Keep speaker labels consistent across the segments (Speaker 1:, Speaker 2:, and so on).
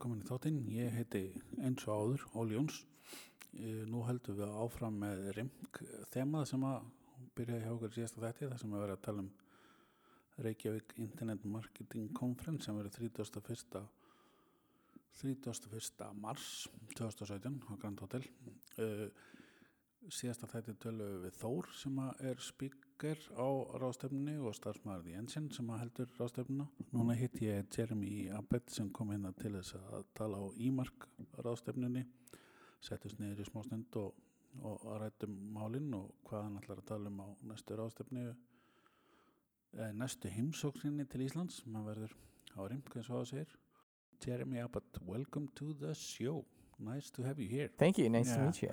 Speaker 1: velkomin í þáttinn. Ég heiti eins og áður, Óli Jóns. Eh, Nú heldum við áfram með RIMK þemað sem að byrjaði hjá okkur síðasta þætti, þar sem við verðum að tala um Reykjavík Internet Marketing Conference sem verður 31. 31. mars 2017 á Grand Hotel. Uh, síðasta þætti tölum við Þór sem er speaker á ráðstefnunni og starfsmæður í Ensign sem heldur ráðstefnuna. Núna hitt ég Jeremy Abbott sem kom hérna til þess að tala á Ímark ráðstefnunni, settist niður í smá stund og, og rættum málinn og hvað hann ætlar að tala um á næstu ráðstefnu, eh, næstu heimsókninni til Íslands að verður á Rimk eins og það segir. Jeremy Abbott, welcome to the show. Nice to have you here.
Speaker 2: Thank you. Nice to meet you.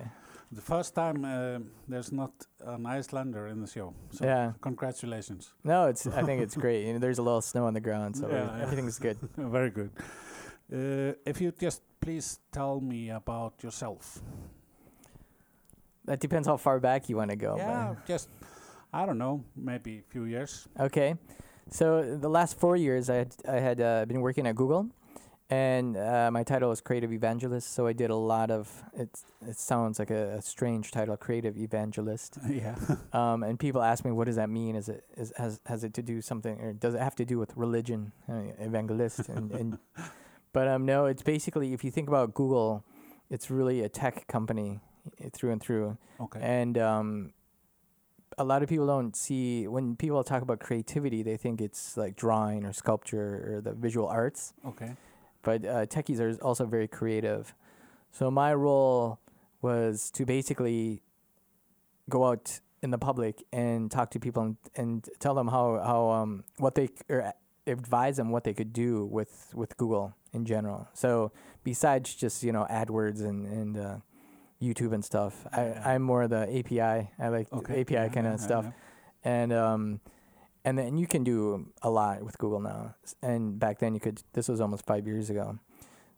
Speaker 1: The first time uh, there's not an Icelander in the show. So
Speaker 2: Yeah.
Speaker 1: congratulations.
Speaker 2: No, it's. I think it's great. You know, there's a little snow on the ground, so
Speaker 1: Yeah, yeah.
Speaker 2: everything's good.
Speaker 1: Very good. Uh, if you just please tell me about yourself.
Speaker 2: That depends how far back you want to go. but-
Speaker 1: yeah, just I don't know, maybe a few years.
Speaker 2: Okay. So the last four years, I had I had uh, been working at Google, and uh, my title is creative evangelist. So I did a lot of it. It sounds like a, a strange title, creative evangelist.
Speaker 1: yeah.
Speaker 2: Um, and people ask me, what does that mean? Is it is has has it to do something, or does it have to do with religion, uh, evangelist? And, and but um, no, it's basically if you think about Google, it's really a tech company uh, through and through.
Speaker 1: okay.
Speaker 2: And um, a lot of people don't see when people talk about creativity, they think it's like drawing or sculpture or the visual arts.
Speaker 1: okay.
Speaker 2: But uh, techies are also very creative. So my role was to basically go out in the public and talk to people and, and tell them how how um, what they or advise them what they could do with with Google in general. So besides just you know AdWords and and uh, YouTube and stuff. I, I'm more the API. I like
Speaker 1: Okay.
Speaker 2: API
Speaker 1: yeah,
Speaker 2: kind of
Speaker 1: yeah,
Speaker 2: stuff
Speaker 1: yeah.
Speaker 2: and um and then you can do a lot with Google now. And back then you could. This was almost five years ago.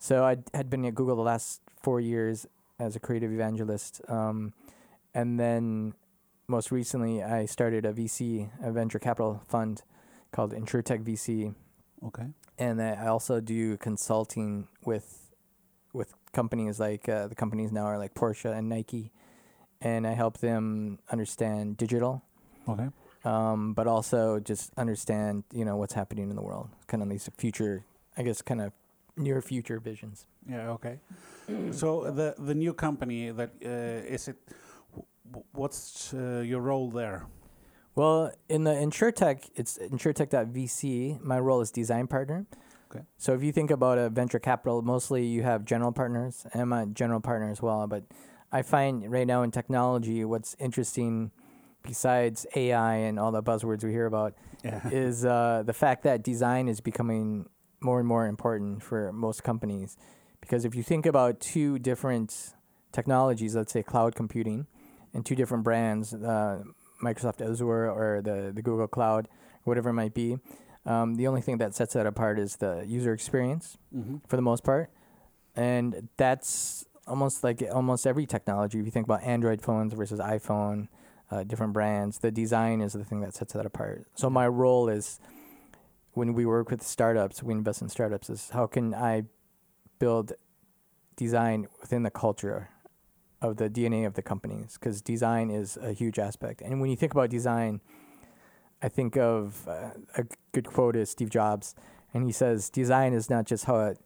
Speaker 2: So I had been at Google the last four years as a creative evangelist, um, and then most recently I started a VC, a venture capital fund called InsureTech VC,
Speaker 1: Okay.
Speaker 2: and I also do consulting with with companies like uh, the companies now are like Porsche and Nike, and I help them understand digital
Speaker 1: Okay.
Speaker 2: Um, but also just understand you know what's happening in the world kind of these future i guess kind of near future visions
Speaker 1: Yeah. Okay. so the the new company that uh, is it? What's uh, your role there?
Speaker 2: well in the insuretech it's insuretech.vc my role is design partner
Speaker 1: Okay.
Speaker 2: so if you think about a venture capital mostly you have general partners and i'm a general partner as well but i find right now in technology what's interesting besides ai and all the buzzwords we hear about
Speaker 1: Yeah.
Speaker 2: is uh, the fact that design is becoming more and more important for most companies. Because if you think about two different technologies, let's say cloud computing, and two different brands, uh, Microsoft Azure or the, the Google Cloud, whatever it might be, um, the only thing that sets that apart is the user experience
Speaker 1: hmm
Speaker 2: for the most part. And that's almost like almost every technology. If you think about Android phones versus iPhone, uh, different brands, the design is the thing that sets that apart. So my role is when we work with startups, we invest in startups, is how can I build design within the culture of the DNA of the companies? Because design is a huge aspect. And when you think about design, I think of uh, a good quote is Steve Jobs, and he says, "Design is not just how it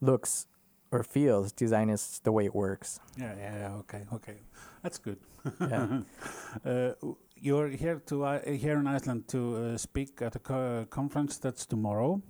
Speaker 2: looks or feels. Design is the way it works."
Speaker 1: Yeah. Yeah. Yeah. Okay. Okay. That's good.
Speaker 2: Yeah.
Speaker 1: uh, you're here to uh, here in Iceland to uh, speak at a co- conference that's tomorrow,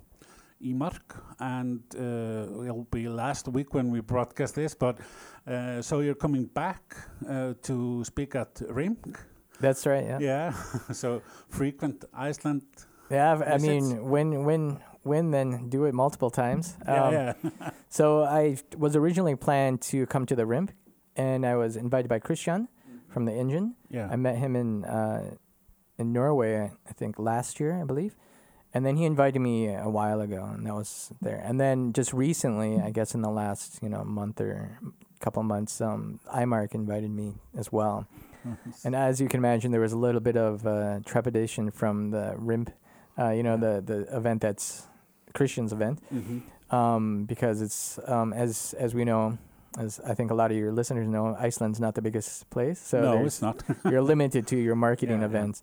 Speaker 1: IMARC, and uh, it'll be last week when we broadcast this. But uh, so you're coming back uh, to speak at RIMK,
Speaker 2: That's right. Yeah.
Speaker 1: yeah. so frequent Iceland.
Speaker 2: Yeah. I've- I mean, when when when then do it multiple times.
Speaker 1: Yeah,
Speaker 2: Um,
Speaker 1: yeah.
Speaker 2: So I was originally planned to come to the RIMP, and I was invited by Christian from the Engine.
Speaker 1: yeah.
Speaker 2: I met him in uh, in Norway, I think last year, I believe, and then he invited me a while ago, and that was there. And then just recently, I guess in the last you know month or couple months, um, IMARC invited me as well. And as you can imagine, there was a little bit of uh, trepidation from the RIMP, uh, you know,
Speaker 1: Yeah.
Speaker 2: the the event that's Christian's event.
Speaker 1: Mhm.
Speaker 2: um, because it's um, as as we know, as I think a lot of your listeners know, Iceland's not the biggest place, so
Speaker 1: no, it's not.
Speaker 2: you're limited to your marketing
Speaker 1: Yeah, yeah.
Speaker 2: events.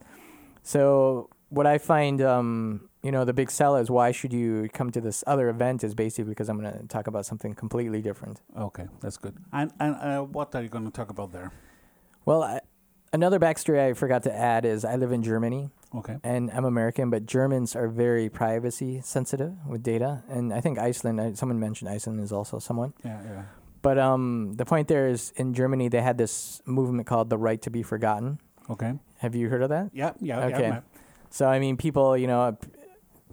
Speaker 2: So what I find, um, you know, the big sell is why should you come to this other event is basically because I'm going to talk about something completely different.
Speaker 1: okay, that's good. And and uh, what are you going to talk about there?
Speaker 2: Well, I, another backstory I forgot to add is I live in Germany
Speaker 1: Okay.
Speaker 2: and I'm American, but Germans are very privacy sensitive with data, and I think Iceland. Someone mentioned Iceland is also someone.
Speaker 1: Yeah, yeah.
Speaker 2: But um, the point there is in Germany they had this movement called the right to be forgotten.
Speaker 1: Okay.
Speaker 2: Have you heard of that?
Speaker 1: Yeah, yeah,
Speaker 2: Okay.
Speaker 1: yeah.
Speaker 2: So I mean, people, you know,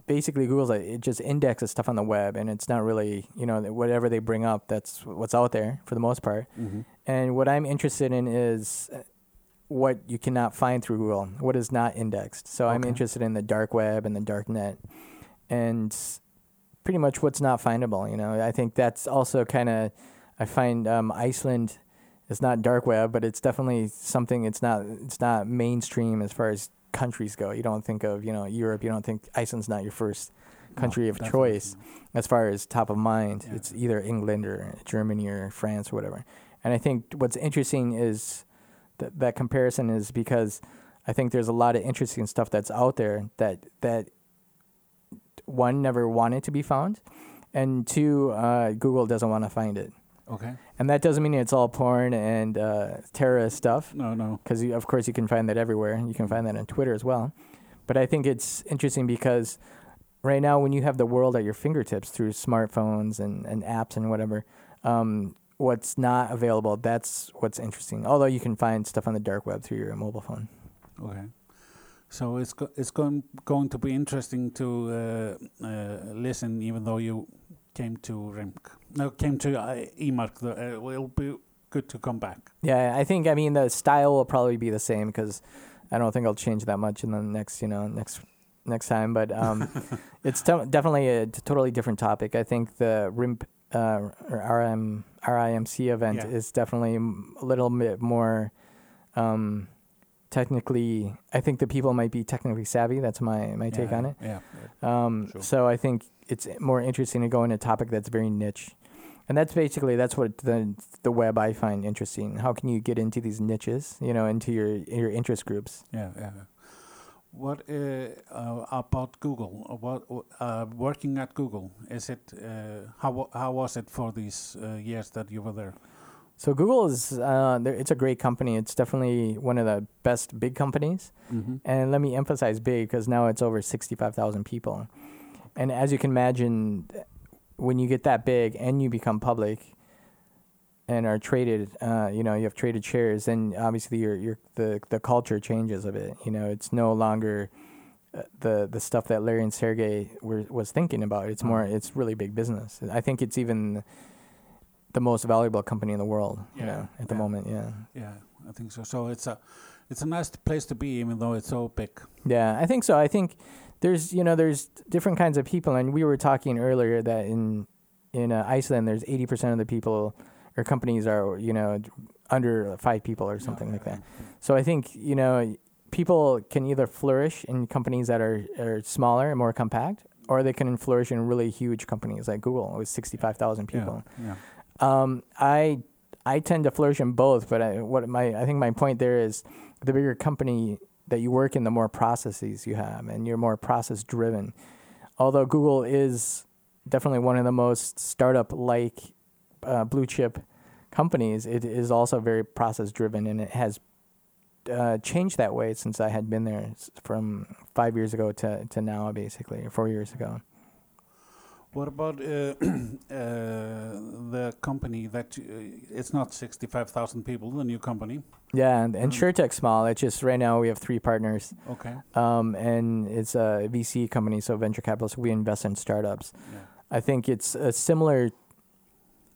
Speaker 2: basically Google's like, it just indexes stuff on the web, and it's not really, you know, whatever they bring up, that's what's out there for the most part.
Speaker 1: Mm-hmm.
Speaker 2: And what I'm interested in is uh, what you cannot find through Google, what is not indexed. So I'm interested in the dark web and the dark net, and pretty much what's not findable. You know, I think that's also kind of I find um, Iceland is not dark web, but it's definitely something. It's not it's not mainstream as far as countries go. You don't think of you know Europe. You don't think Iceland's not your first country of choice as far as top of mind.
Speaker 1: Yeah.
Speaker 2: It's either England or Germany or France or whatever. And I think what's interesting is that that comparison is because I think there's a lot of interesting stuff that's out there that that one never wanted to be found, and two uh, Google doesn't want to find it.
Speaker 1: Okay.
Speaker 2: And that doesn't mean it's all porn and uh, terrorist stuff
Speaker 1: No, no.
Speaker 2: because of course you can find that everywhere. You can find that on Twitter as well. But I think it's interesting because right now, when you have the world at your fingertips through smartphones and, and apps and whatever, um, what's not available, that's what's interesting. Although you can find stuff on the dark web through your mobile phone.
Speaker 1: Okay. So it's go- it's going going to be interesting to uh, uh, listen, even though you came to Rimk. No, came to uh, IMARC. Uh, will be good to come back.
Speaker 2: Yeah, I think I mean the style will probably be the same because I don't think I'll change that much in the next you know next next time. But um, it's definitely a totally different topic. I think the RIMP uh, or RM RIMC event
Speaker 1: Yeah.
Speaker 2: is definitely a little bit more um, technically. I think the people might be technically savvy. That's my my take
Speaker 1: yeah,
Speaker 2: on it.
Speaker 1: Yeah.
Speaker 2: Um,
Speaker 1: Sure.
Speaker 2: So I think it's more interesting to go into a topic that's very niche, and that's basically that's what the the web I find interesting. How can you get into these niches, you know, into your your interest groups?
Speaker 1: Yeah, yeah. What uh, uh, about Google? Uh, What uh, working at Google? Is it uh, how how was it for these uh, years that you were there?
Speaker 2: So Google is uh, it's a great company. It's definitely one of the best big companies.
Speaker 1: Mm-hmm.
Speaker 2: And let me emphasize big because now it's over 65,000 people. And as you can imagine, when you get that big and you become public and are traded, uh, you know, you have traded shares, then obviously your your the the culture changes a bit. You know, it's no longer uh, the the stuff that Larry and Sergey were was thinking about. It's more it's really big business. I think it's even the most valuable company in the world, you
Speaker 1: Yeah,
Speaker 2: know, at the
Speaker 1: yeah.
Speaker 2: moment, yeah.
Speaker 1: Yeah, I think so. So it's a it's a nice place to be, even though it's so big.
Speaker 2: Yeah, I think so. I think there's you know there's different kinds of people, and we were talking earlier that in in uh, Iceland there's eighty percent of the people or companies are you know under five people or something like that. So I think you know people can either flourish in companies that are are smaller and more compact, or they can flourish in really huge companies like Google with sixty five thousand
Speaker 1: Yeah,
Speaker 2: people.
Speaker 1: yeah.
Speaker 2: Um, I I tend to flourish in both, but I, what my I think my point there is the bigger company that you work in, the more processes you have, and you're more process driven. Although Google is definitely one of the most startup like uh, blue chip companies, it is also very process driven, and it has uh, changed that way since I had been there from five years ago to, to now, basically, four years ago.
Speaker 1: What about uh, uh, the company that uh, it's not sixty five thousand people, the new company?
Speaker 2: Yeah, and, and
Speaker 1: Mm.
Speaker 2: SureTech small. It's just right now we have three partners.
Speaker 1: Okay.
Speaker 2: um, and it's a VC company, so venture capitalists. We invest in startups.
Speaker 1: Yeah.
Speaker 2: I think it's a similar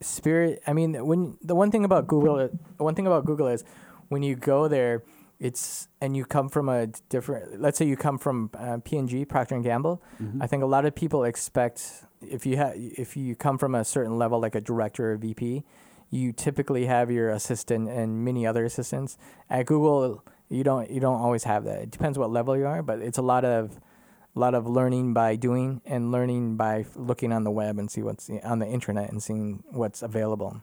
Speaker 2: spirit. I mean, when the one thing about Google, one thing about Google is when you go there, it's and you come from a different. Let's say you come from uh, P&G, Procter and Gamble.
Speaker 1: Mhm.
Speaker 2: I think a lot of people expect if you have if you come from a certain level, like a director or VP, you typically have your assistant and many other assistants. At Google, you don't you don't always have that. It depends what level you are, but it's a lot of a lot of learning by doing and learning by looking on the web and see what's on the internet and seeing what's available.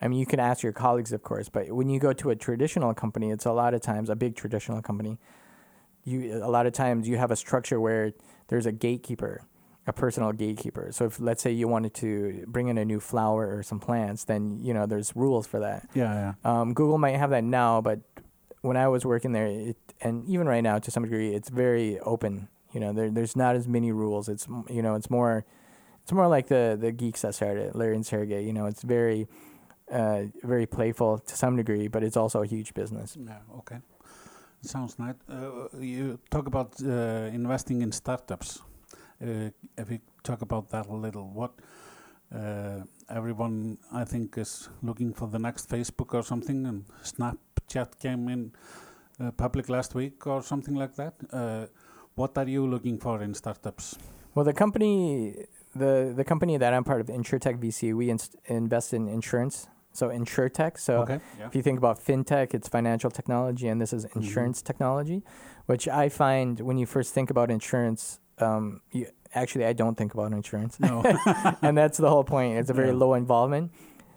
Speaker 2: I mean, you can ask your colleagues, of course, but when you go to a traditional company, it's a lot of times a big traditional company. You a lot of times you have a structure where there's a gatekeeper, a personal gatekeeper. So if let's say you wanted to bring in a new flower or some plants, then you know there's rules for that.
Speaker 1: Yeah, yeah.
Speaker 2: Um, Google might have that now, but when I was working there, it, and even right now to some degree, it's very open. You know, there there's not as many rules. It's you know, it's more, it's more like the the geeks that started Larry and Sergey. You know, it's very, uh, very playful to some degree, but it's also a huge business.
Speaker 1: Yeah, okay. Sounds nice. Uh, you talk about uh, investing in startups. Uh, if we talk about that a little, what uh, everyone I think is looking for the next Facebook or something, and Snapchat came in uh, public last week or something like that. What are you looking for in startups?
Speaker 2: Well, the company, the the company that I'm part of, InsureTech VC, we inst- invest in insurance. So InsureTech. So
Speaker 1: okay. Yeah.
Speaker 2: If you think about fintech, it's financial technology, and this is insurance technology, which I find when you first think about insurance, um, you, actually, I don't think about insurance.
Speaker 1: No.
Speaker 2: and that's the whole point. It's a very
Speaker 1: Yeah.
Speaker 2: low involvement.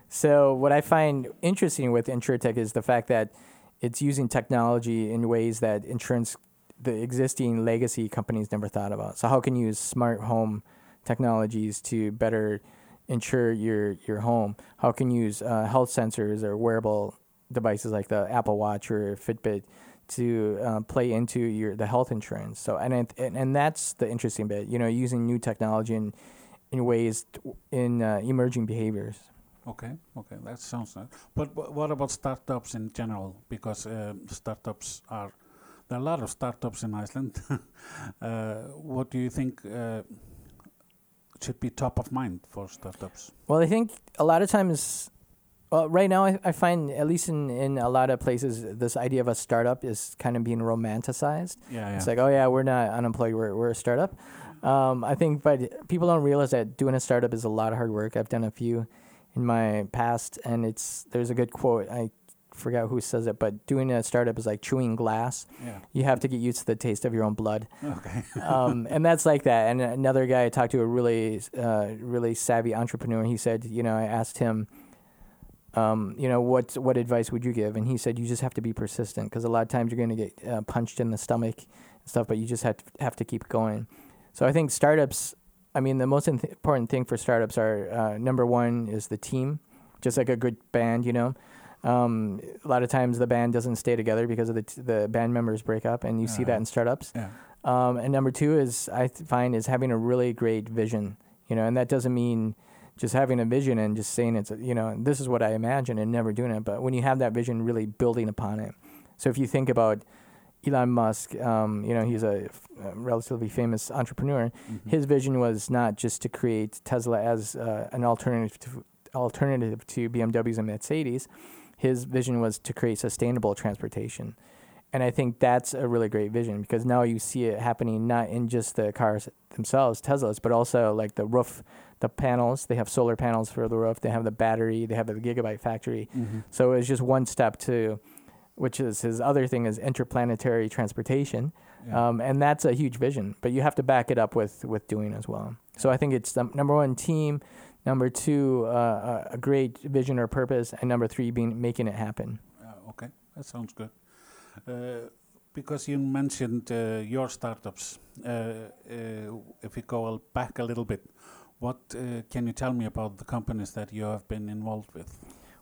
Speaker 2: So what I find interesting with InsureTech is the fact that it's using technology in ways that insurance, the existing legacy companies never thought about. So how can you use smart home technologies to better insure your your home? How can you use uh, health sensors or wearable devices like the Apple Watch or Fitbit to uh, play into your the health insurance? So and it, and and that's the interesting bit. You know, using new technology in in ways t- in uh, emerging behaviors.
Speaker 1: Okay, okay, that sounds nice. But wh- what about startups in general? Because um, startups are there are a lot of startups in Iceland. uh, what do you think uh, should be top of mind for startups?
Speaker 2: Well, I think a lot of times, well, right now I, I find at least in, in a lot of places, this idea of a startup is kind of being romanticized.
Speaker 1: Yeah, yeah.
Speaker 2: It's like, oh yeah, we're not unemployed, we're we're a startup. Um, I think, but people don't realize that doing a startup is a lot of hard work. I've done a few in my past, and it's there's a good quote. I forgot who says it, but doing a startup is like chewing glass.
Speaker 1: yeah.
Speaker 2: You have to get used to the taste of your own blood
Speaker 1: Okay.
Speaker 2: um, and that's like that. And another guy I talked to, a really, uh, really savvy entrepreneur, he said, you know, I asked him, um, you know, what what advice would you give? And he said, you just have to be persistent because a lot of times you're going to get uh, punched in the stomach and stuff, but you just have to have to keep going. So I think startups. I mean, the most important thing for startups are uh, number one is the team, just like a good band, you know. Um, a lot of times the band doesn't stay together because of the t- the band members break up, and you see that
Speaker 1: Uh-huh.
Speaker 2: in startups.
Speaker 1: Yeah.
Speaker 2: Um, and number two is I th- find is having a really great vision, you know, and that doesn't mean just having a vision and just saying it's, you know, this is what I imagine and never doing it. But when you have that vision, really building upon it. So if you think about Elon Musk, um, you know, he's a, f- a relatively famous entrepreneur.
Speaker 1: Mhm.
Speaker 2: His vision was not just to create Tesla as uh, an alternative to, alternative to BMWs and Mercedes. His vision was to create sustainable transportation. And I think that's a really great vision because now you see it happening not in just the cars themselves, Teslas, but also like the roof, the panels. They have solar panels for the roof. They have the battery. They have the gigabyte factory.
Speaker 1: Mhm.
Speaker 2: So it's just one step to, which is his other thing is interplanetary transportation,
Speaker 1: Yeah.
Speaker 2: um, and that's a huge vision. But you have to back it up with with doing as well. So I think it's the number one team, number two uh, a great vision or purpose, and number three being making it happen.
Speaker 1: Uh, okay, that sounds good. Uh, because you mentioned uh, your startups, uh, uh, if we go back a little bit, what uh, can you tell me about the companies that you have been involved with?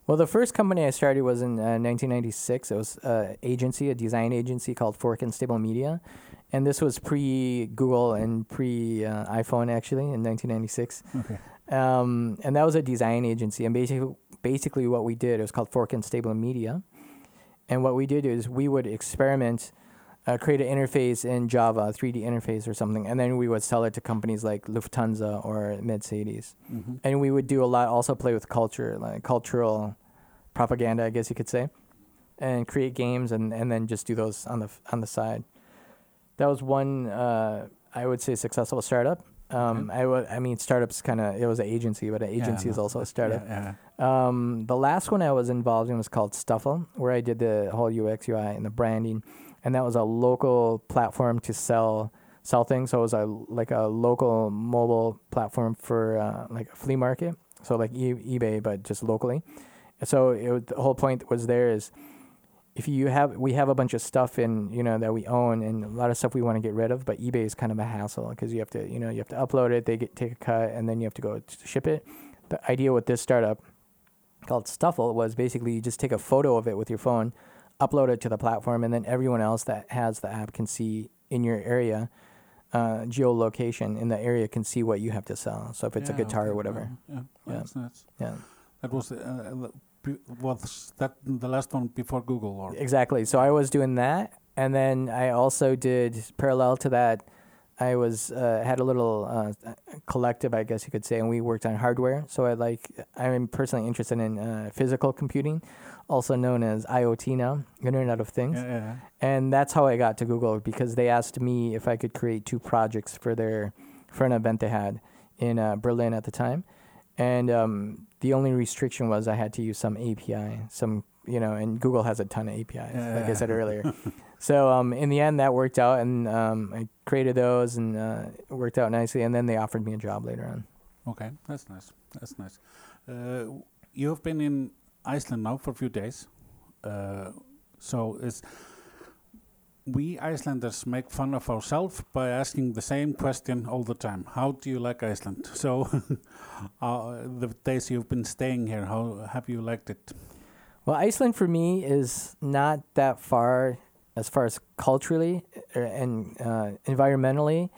Speaker 2: Well, the first company I started was in uh, 1996. It was an agency, a design agency called Fork Unstable Media, and this was pre Google and pre uh, iPhone actually in 1996.
Speaker 1: Okay.
Speaker 2: Um, and that was a design agency. And basically, basically what we did it was called Fork Unstable Media. And what we did is we would experiment, uh, create an interface in Java, 3D interface or something, and then we would sell it to companies like Lufthansa or Mercedes.
Speaker 1: Mm-hmm.
Speaker 2: And we would do a lot, also play with culture, like cultural propaganda, I guess you could say, and create games and, and then just do those on the on the side. That was one, uh, I would say, successful startup. Um, I would, I mean, startups kind of it was an agency, but an agency is also a startup.
Speaker 1: Yeah,
Speaker 2: Um, the last one I was involved in was called Stuffle, where I did the whole UX UI and the branding, and that was a local platform to sell sell things. So it was a like a local mobile platform for uh, like a flea market. So like e- eBay, but just locally. So it, the whole point was there is if you have we have a bunch of stuff in you know that we own and a lot of stuff we want to get rid of, but eBay is kind of a hassle because you have to you know you have to upload it, they get take a cut, and then you have to go to ship it. The idea with this startup called Stuffle was basically you just take a photo of it with your phone, upload it to the platform, and then everyone else that has the app can see in your area uh, geolocation in the area can see what you have to sell. So if it's a guitar
Speaker 1: okay,
Speaker 2: or whatever,
Speaker 1: uh, yeah,
Speaker 2: Yeah.
Speaker 1: that's nice.
Speaker 2: yeah,
Speaker 1: That was uh, uh, was that the last one before Google or
Speaker 2: exactly. So I was doing that, and then I also did parallel to that. I was uh, had a little uh, collective, I guess you could say, and we worked on hardware. So I like I'm personally interested in uh, physical computing, also known as IoT now, Internet of Things.
Speaker 1: yeah, yeah,
Speaker 2: and that's how I got to Google because they asked me if I could create two projects for their for an event they had in uh, Berlin at the time, and um, the only restriction was I had to use some API, some you know, and Google has a ton of APIs, like I said earlier. so um, in the end, that worked out, and um, I created those, and uh, it worked out nicely. And then they offered me a job later on.
Speaker 1: Okay, that's nice. That's nice. Uh, you have been in Iceland now for a few days. Uh, so is we Icelanders make fun of ourselves by asking the same question all the time. How do you like Iceland? So uh, the days you've been staying here, how have you liked it?
Speaker 2: Well, Iceland for me is not that far as far as culturally uh, and uh, environmentally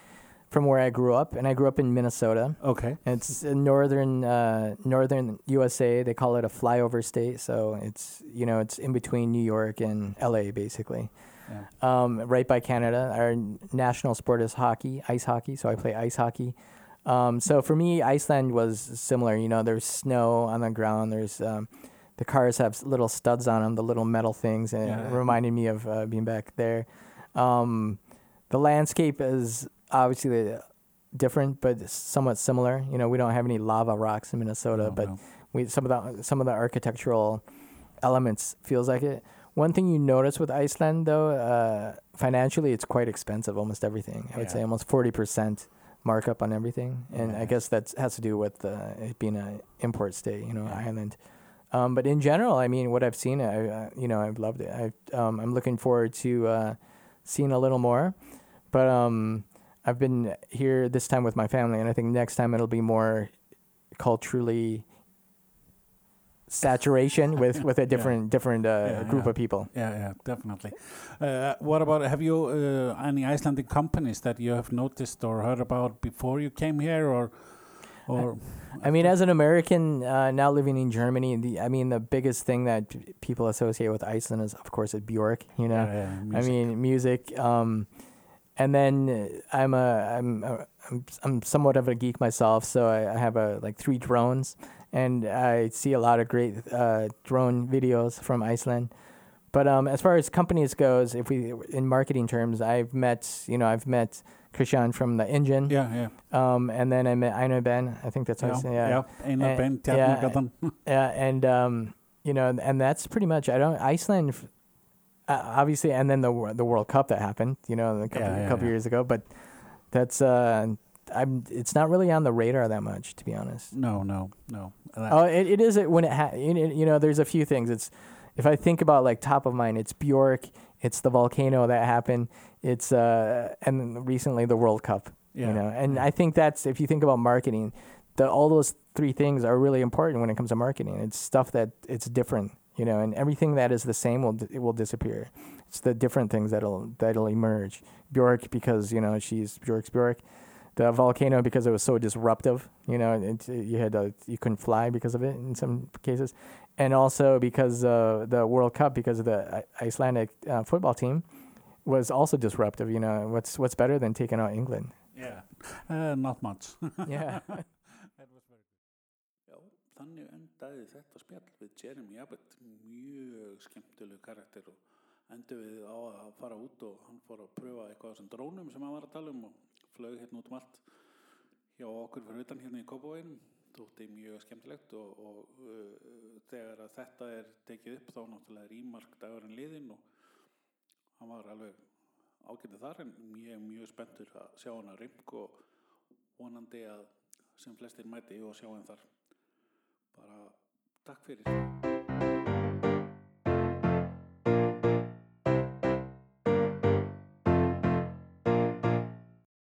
Speaker 2: from where I grew up, and I grew up in Minnesota.
Speaker 1: Okay.
Speaker 2: It's in northern uh, northern USA. They call it a flyover state, so it's you know it's in between New York and LA basically.
Speaker 1: Yeah.
Speaker 2: Um, right by Canada. Our national sport is hockey, ice hockey. So I play ice hockey. Um, so for me, Iceland was similar. You know, there's snow on the ground. There's um, the cars have little studs on them, the little metal things, and
Speaker 1: Yeah.
Speaker 2: it reminded me of uh, being back there. Um, the landscape is obviously different, but somewhat similar. You know, we don't have any lava rocks in Minnesota,
Speaker 1: No,
Speaker 2: but
Speaker 1: no.
Speaker 2: we some of the some of the architectural elements feels like it. One thing you notice with Iceland, though, uh, financially, it's quite expensive. Almost everything. I would say almost forty percent markup on everything, and I guess that has to do with uh, it being an import state, you know,
Speaker 1: Yeah.
Speaker 2: island. Um, but in general, I mean, what I've seen, I uh, you know, I've loved it. I um, I'm looking forward to uh, seeing a little more, but um, I've been here this time with my family, and I think next time it'll be more culturally saturation with with a different different uh,
Speaker 1: Yeah,
Speaker 2: group
Speaker 1: yeah.
Speaker 2: of people.
Speaker 1: Yeah, yeah, definitely. Uh, what about have you uh, any Icelandic companies that you have noticed or heard about before you came here, or or
Speaker 2: I mean, as an American uh, now living in Germany, the I mean, the biggest thing that p- people associate with Iceland is, of course, is Bjork. You know,
Speaker 1: Yeah, yeah,
Speaker 2: I mean, music. Um, and then uh, I'm a I'm a, I'm I'm somewhat of a geek myself, so I, I have a like three drones, and I see a lot of great uh, drone videos from Iceland. But um, as far as companies goes, if we in marketing terms, I've met you know I've met Christian from the Engine,
Speaker 1: yeah, yeah,
Speaker 2: um, and then I met Einar Ben. I think that's how I
Speaker 1: yeah,
Speaker 2: say yeah.
Speaker 1: Einar
Speaker 2: Uh,
Speaker 1: Ben,
Speaker 2: yeah, Yeah, and um, you know, and that's pretty much. I don't Iceland, uh, obviously, and then the the World Cup that happened, you know, a couple,
Speaker 1: Yeah, yeah,
Speaker 2: couple years ago. But that's uh, I'm. It's not really on the radar that much, to be honest.
Speaker 1: No, no, no. Uh,
Speaker 2: Oh, it, it is when it ha- you know, you know, there's a few things. It's if I think about like top of mind, it's Bjork, it's the volcano that happened, it's uh, and recently the World Cup
Speaker 1: yeah,
Speaker 2: you know and i think that's if you think about marketing the all those three things are really important when it comes to marketing it's stuff that it's different you know and everything that is the same will it will disappear it's the different things that'll that'll emerge bjork because you know she's bjork's bjork the volcano because it was so disruptive you know it, you had to, you couldn't fly because of it in some cases and also because uh, the world cup because of the icelandic uh, football team was also disruptive you know what's what's better than taking out england
Speaker 1: yeah. Uh, not much.
Speaker 2: yeah
Speaker 1: Já, þannig endaði þetta spjall við Jeremy Abbott, mjög skemmtilegu karakter og endur við á að fara út og hann fór að pröfa eitthvað á þessum drónum sem hann var að tala um og flög hérna út um allt hjá okkur fyrir utan hérna í Kópavóinum þótti mjög skemmtilegt og, og uh, þegar að þetta er tekið upp þá náttúrulega er ímark dagurinn liðin og hann var alveg ágætið þar en er mjög spenntur að sjá hana rimk og vonandi að sem flestir mæti og sjá henn þar. Bara takk fyrir